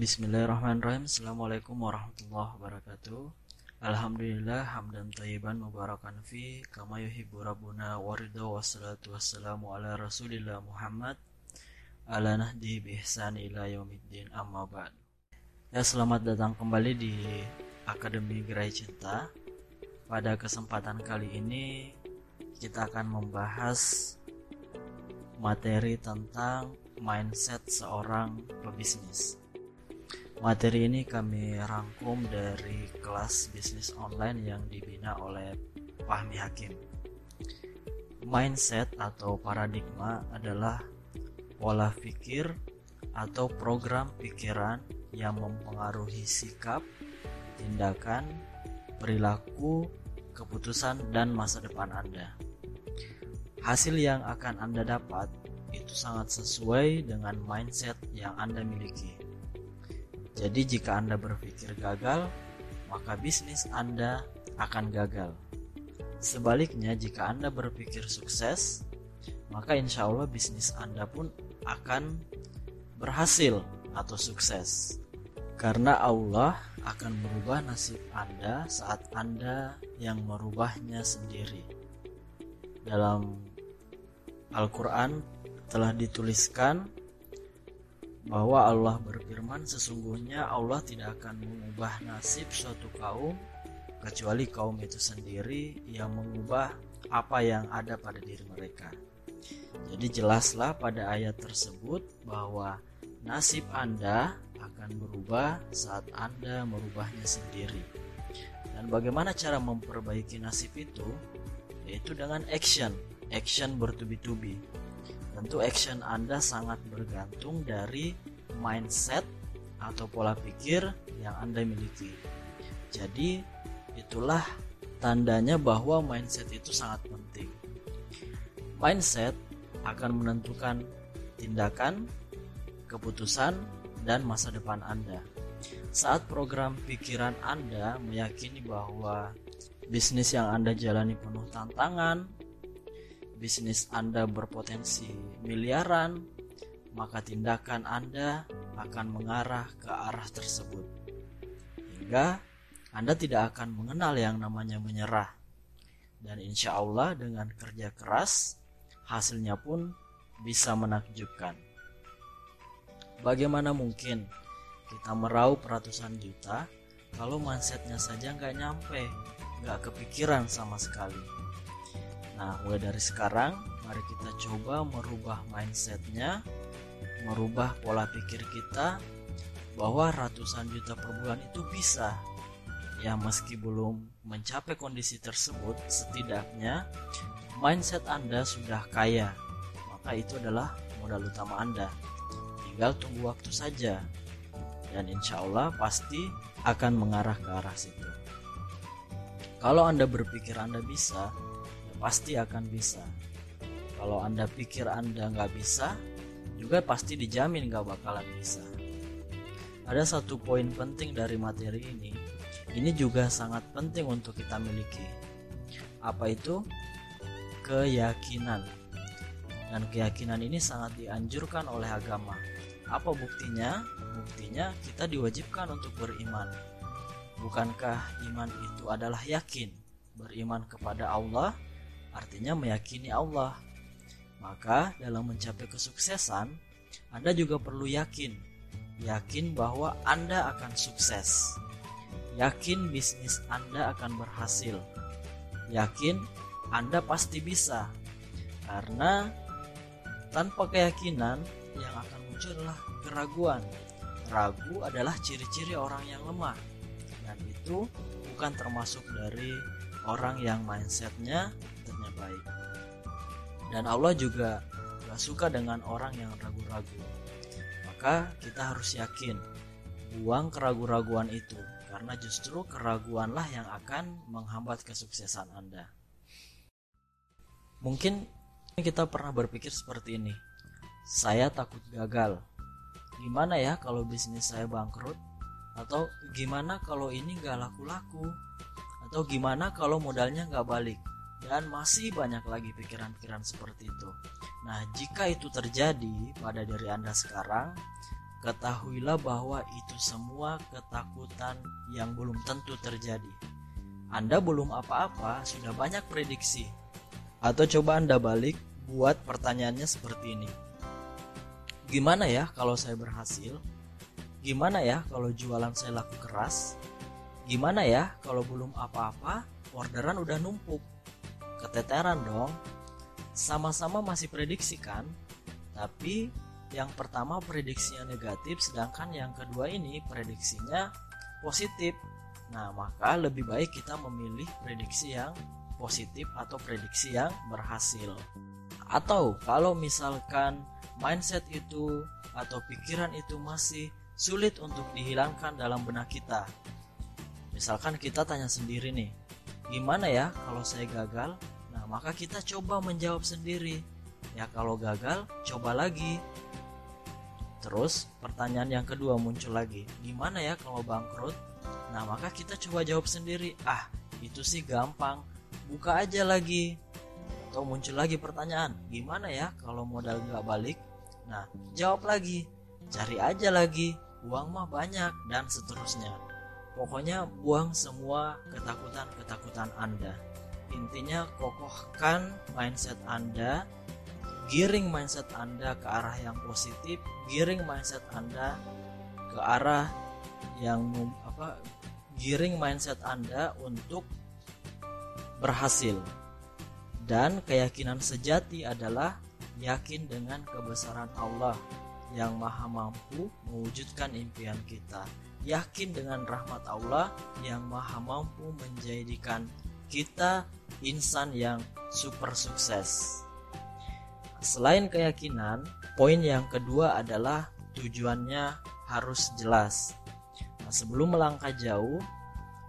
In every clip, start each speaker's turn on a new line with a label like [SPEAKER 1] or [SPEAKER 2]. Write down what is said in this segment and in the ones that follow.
[SPEAKER 1] Bismillahirrahmanirrahim. Assalamualaikum warahmatullahi wabarakatuh. Alhamdulillah hamdan tayyiban mubarakan fi kama yuhibbu rabbuna waridha wassalatu wassalamu ala rasulillah Muhammad ala nahdi bihsan ila yaumiddin amma ba'd Ya selamat datang kembali di Akademi Gerai Cinta. Pada kesempatan kali ini kita akan membahas materi tentang mindset seorang pebisnis Materi ini kami rangkum dari kelas bisnis online yang dibina oleh Fahmi Hakim. Mindset atau paradigma adalah pola pikir atau program pikiran yang mempengaruhi sikap, tindakan, perilaku, keputusan, dan masa depan Anda. Hasil yang akan Anda dapat itu sangat sesuai dengan mindset yang Anda miliki. Jadi jika Anda berpikir gagal, maka bisnis Anda akan gagal. Sebaliknya jika Anda berpikir sukses, maka insya Allah bisnis Anda pun akan berhasil atau sukses. Karena Allah akan merubah nasib Anda saat Anda yang merubahnya sendiri. Dalam Al-Quran telah dituliskan bahwa Allah berfirman sesungguhnya Allah tidak akan mengubah nasib suatu kaum kecuali kaum itu sendiri yang mengubah apa yang ada pada diri mereka. Jadi jelaslah pada ayat tersebut bahwa nasib Anda akan berubah saat Anda merubahnya sendiri. Dan bagaimana cara memperbaiki nasib itu? Yaitu dengan action, action bertubi-tubi Tentu action Anda sangat bergantung dari mindset atau pola pikir yang Anda miliki. Jadi, itulah tandanya bahwa mindset itu sangat penting. Mindset akan menentukan tindakan, keputusan, dan masa depan Anda. Saat program pikiran Anda meyakini bahwa bisnis yang Anda jalani penuh tantangan, bisnis Anda berpotensi miliaran, maka tindakan Anda akan mengarah ke arah tersebut. Hingga Anda tidak akan mengenal yang namanya menyerah. Dan insya Allah dengan kerja keras, hasilnya pun bisa menakjubkan. Bagaimana mungkin kita meraup ratusan juta kalau mindsetnya saja nggak nyampe, nggak kepikiran sama sekali. Nah, mulai dari sekarang, mari kita coba merubah mindsetnya, merubah pola pikir kita bahwa ratusan juta per bulan itu bisa. Ya, meski belum mencapai kondisi tersebut, setidaknya mindset Anda sudah kaya. Maka itu adalah modal utama Anda. Tinggal tunggu waktu saja. Dan insya Allah pasti akan mengarah ke arah situ. Kalau Anda berpikir Anda bisa, pasti akan bisa. Kalau Anda pikir Anda nggak bisa, juga pasti dijamin nggak bakalan bisa. Ada satu poin penting dari materi ini. Ini juga sangat penting untuk kita miliki. Apa itu? Keyakinan. Dan keyakinan ini sangat dianjurkan oleh agama. Apa buktinya? Buktinya kita diwajibkan untuk beriman. Bukankah iman itu adalah yakin? Beriman kepada Allah, artinya meyakini Allah. Maka dalam mencapai kesuksesan, Anda juga perlu yakin, yakin bahwa Anda akan sukses. Yakin bisnis Anda akan berhasil. Yakin Anda pasti bisa. Karena tanpa keyakinan yang akan muncul adalah keraguan. Ragu adalah ciri-ciri orang yang lemah. Dan itu bukan termasuk dari orang yang mindsetnya baik. Dan Allah juga gak suka dengan orang yang ragu-ragu. Maka kita harus yakin, buang keraguan-raguan itu, karena justru keraguanlah yang akan menghambat kesuksesan Anda. Mungkin kita pernah berpikir seperti ini, saya takut gagal. Gimana ya kalau bisnis saya bangkrut? Atau gimana kalau ini gak laku-laku? Atau gimana kalau modalnya gak balik? Dan masih banyak lagi pikiran-pikiran seperti itu. Nah, jika itu terjadi pada diri Anda sekarang, ketahuilah bahwa itu semua ketakutan yang belum tentu terjadi. Anda belum apa-apa, sudah banyak prediksi. Atau coba Anda balik, buat pertanyaannya seperti ini. Gimana ya kalau saya berhasil? Gimana ya kalau jualan saya laku keras? Gimana ya kalau belum apa-apa, orderan udah numpuk? Keteteran dong. Sama-sama masih prediksi kan? Tapi yang pertama prediksinya negatif sedangkan yang kedua ini prediksinya positif. Nah, maka lebih baik kita memilih prediksi yang positif atau prediksi yang berhasil. Atau kalau misalkan mindset itu atau pikiran itu masih sulit untuk dihilangkan dalam benak kita. Misalkan kita tanya sendiri nih, gimana ya kalau saya gagal? Maka kita coba menjawab sendiri. Ya kalau gagal, coba lagi. Terus pertanyaan yang kedua muncul lagi, gimana ya kalau bangkrut? Nah maka kita coba jawab sendiri, ah itu sih gampang, buka aja lagi. Atau muncul lagi pertanyaan. Gimana ya kalau modal nggak balik? Nah jawab lagi. Cari aja lagi. Uang mah banyak dan seterusnya. Pokoknya buang semua ketakutan-ketakutan anda intinya kokohkan mindset anda giring mindset anda ke arah yang positif giring mindset anda ke arah yang apa giring mindset anda untuk berhasil. Dan keyakinan sejati adalah yakin dengan kebesaran Allah yang maha mampu mewujudkan impian kita. Yakin dengan rahmat Allah yang maha mampu menjadikan kita insan yang super sukses. Selain keyakinan, poin yang kedua adalah tujuannya harus jelas. Nah, sebelum melangkah jauh,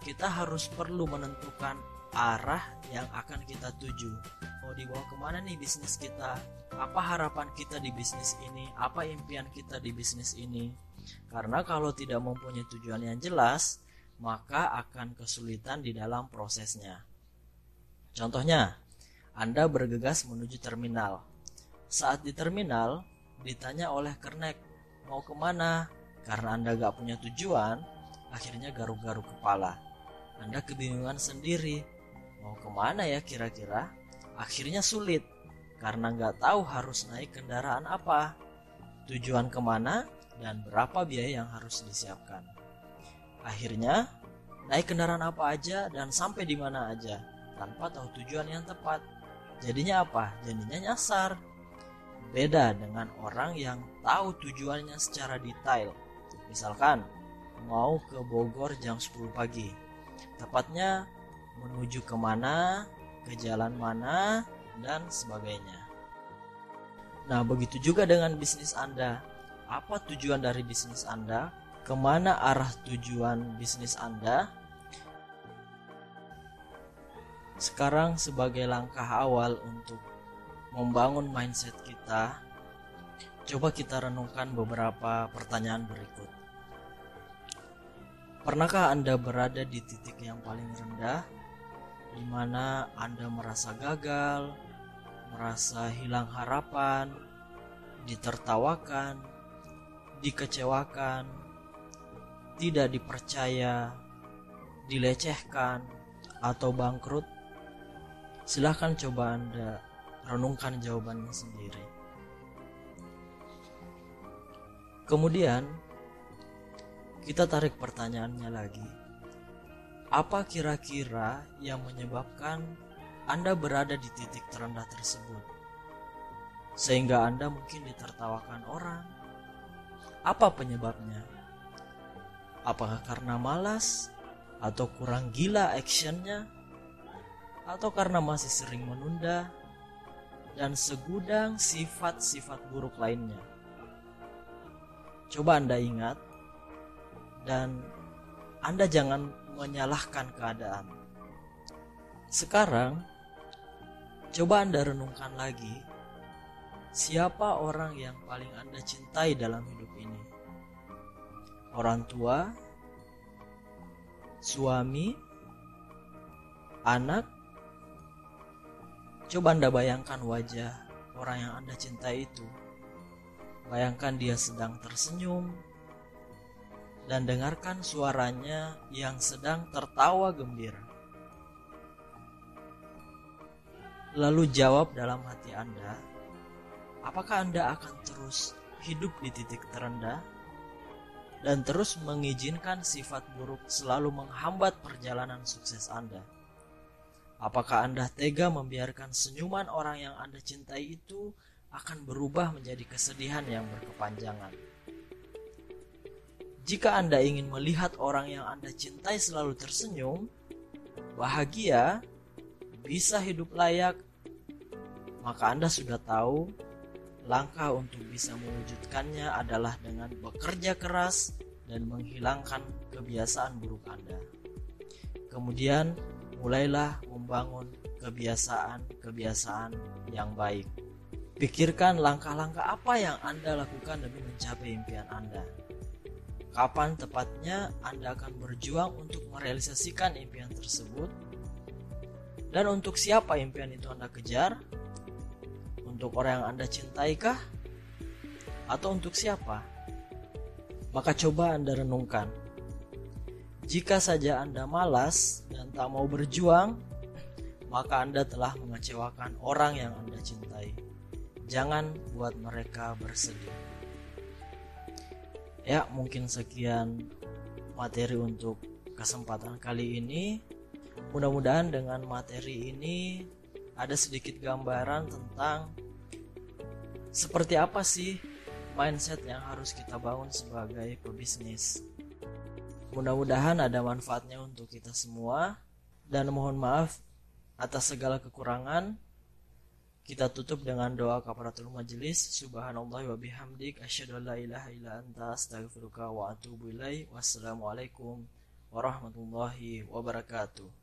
[SPEAKER 1] kita harus perlu menentukan arah yang akan kita tuju. Mau dibawa ke mana nih bisnis kita? Apa harapan kita di bisnis ini? Apa impian kita di bisnis ini? Karena kalau tidak mempunyai tujuan yang jelas, maka akan kesulitan di dalam prosesnya. Contohnya, Anda bergegas menuju terminal. Saat di terminal, ditanya oleh kernek, mau ke mana? Karena Anda gak punya tujuan, akhirnya garuk-garuk kepala. Anda kebingungan sendiri, Mau ke mana ya kira-kira? Akhirnya sulit karena nggak tahu harus naik kendaraan apa, tujuan ke mana, dan berapa biaya yang harus disiapkan. Akhirnya, naik kendaraan apa aja dan sampai di mana aja tanpa tahu tujuan yang tepat. Jadinya apa? Jadinya nyasar. Beda dengan orang yang tahu tujuannya secara detail. Misalkan, mau ke Bogor jam 10 pagi. Tepatnya menuju ke mana, ke jalan mana, dan sebagainya. Nah, begitu juga dengan bisnis Anda. Apa tujuan dari bisnis Anda? Ke mana arah tujuan bisnis Anda? Sekarang sebagai langkah awal untuk membangun mindset kita, coba kita renungkan beberapa pertanyaan berikut. Pernahkah Anda berada di titik yang paling rendah di mana Anda merasa gagal, merasa hilang harapan, ditertawakan, dikecewakan, tidak dipercaya, dilecehkan, atau bangkrut, silahkan coba Anda renungkan jawabannya sendiri. Kemudian, kita tarik pertanyaannya lagi apa kira-kira yang menyebabkan Anda berada di titik terendah tersebut? Sehingga Anda mungkin ditertawakan orang. Apa penyebabnya? Apakah karena malas? Atau kurang gila actionnya? Atau karena masih sering menunda? Dan segudang sifat-sifat buruk lainnya. Coba Anda ingat dan Anda jangan menyalahkan keadaan. Sekarang, coba Anda renungkan lagi, siapa orang yang paling Anda cintai dalam hidup ini? Orang tua, suami, anak? Coba Anda bayangkan wajah orang yang Anda cintai itu. Bayangkan dia sedang tersenyum dan dengarkan suaranya yang sedang tertawa gembira. Lalu jawab dalam hati Anda, apakah Anda akan terus hidup di titik terendah dan terus mengizinkan sifat buruk selalu menghambat perjalanan sukses Anda? Apakah Anda tega membiarkan senyuman orang yang Anda cintai itu akan berubah menjadi kesedihan yang berkepanjangan? Jika Anda ingin melihat orang yang Anda cintai selalu tersenyum, bahagia, bisa hidup layak, maka Anda sudah tahu langkah untuk bisa mewujudkannya adalah dengan bekerja keras dan menghilangkan kebiasaan buruk Anda. Kemudian, mulailah membangun kebiasaan-kebiasaan yang baik. Pikirkan langkah-langkah apa yang Anda lakukan demi mencapai impian Anda. Kapan tepatnya Anda akan berjuang untuk merealisasikan impian tersebut? Dan untuk siapa impian itu Anda kejar? Untuk orang yang Anda cintai kah? Atau untuk siapa? Maka coba Anda renungkan jika saja Anda malas dan tak mau berjuang, maka Anda telah mengecewakan orang yang Anda cintai. Jangan buat mereka bersedih. Ya, mungkin sekian materi untuk kesempatan kali ini. Mudah-mudahan dengan materi ini ada sedikit gambaran tentang seperti apa sih mindset yang harus kita bangun sebagai pebisnis. Mudah-mudahan ada manfaatnya untuk kita semua dan mohon maaf atas segala kekurangan. Kita tutup dengan doa kafaratul majelis. Subhanallah wa bihamdik asyhadu an la ilaha illa anta astaghfiruka wa atubu ilaik. Wassalamualaikum warahmatullahi wabarakatuh.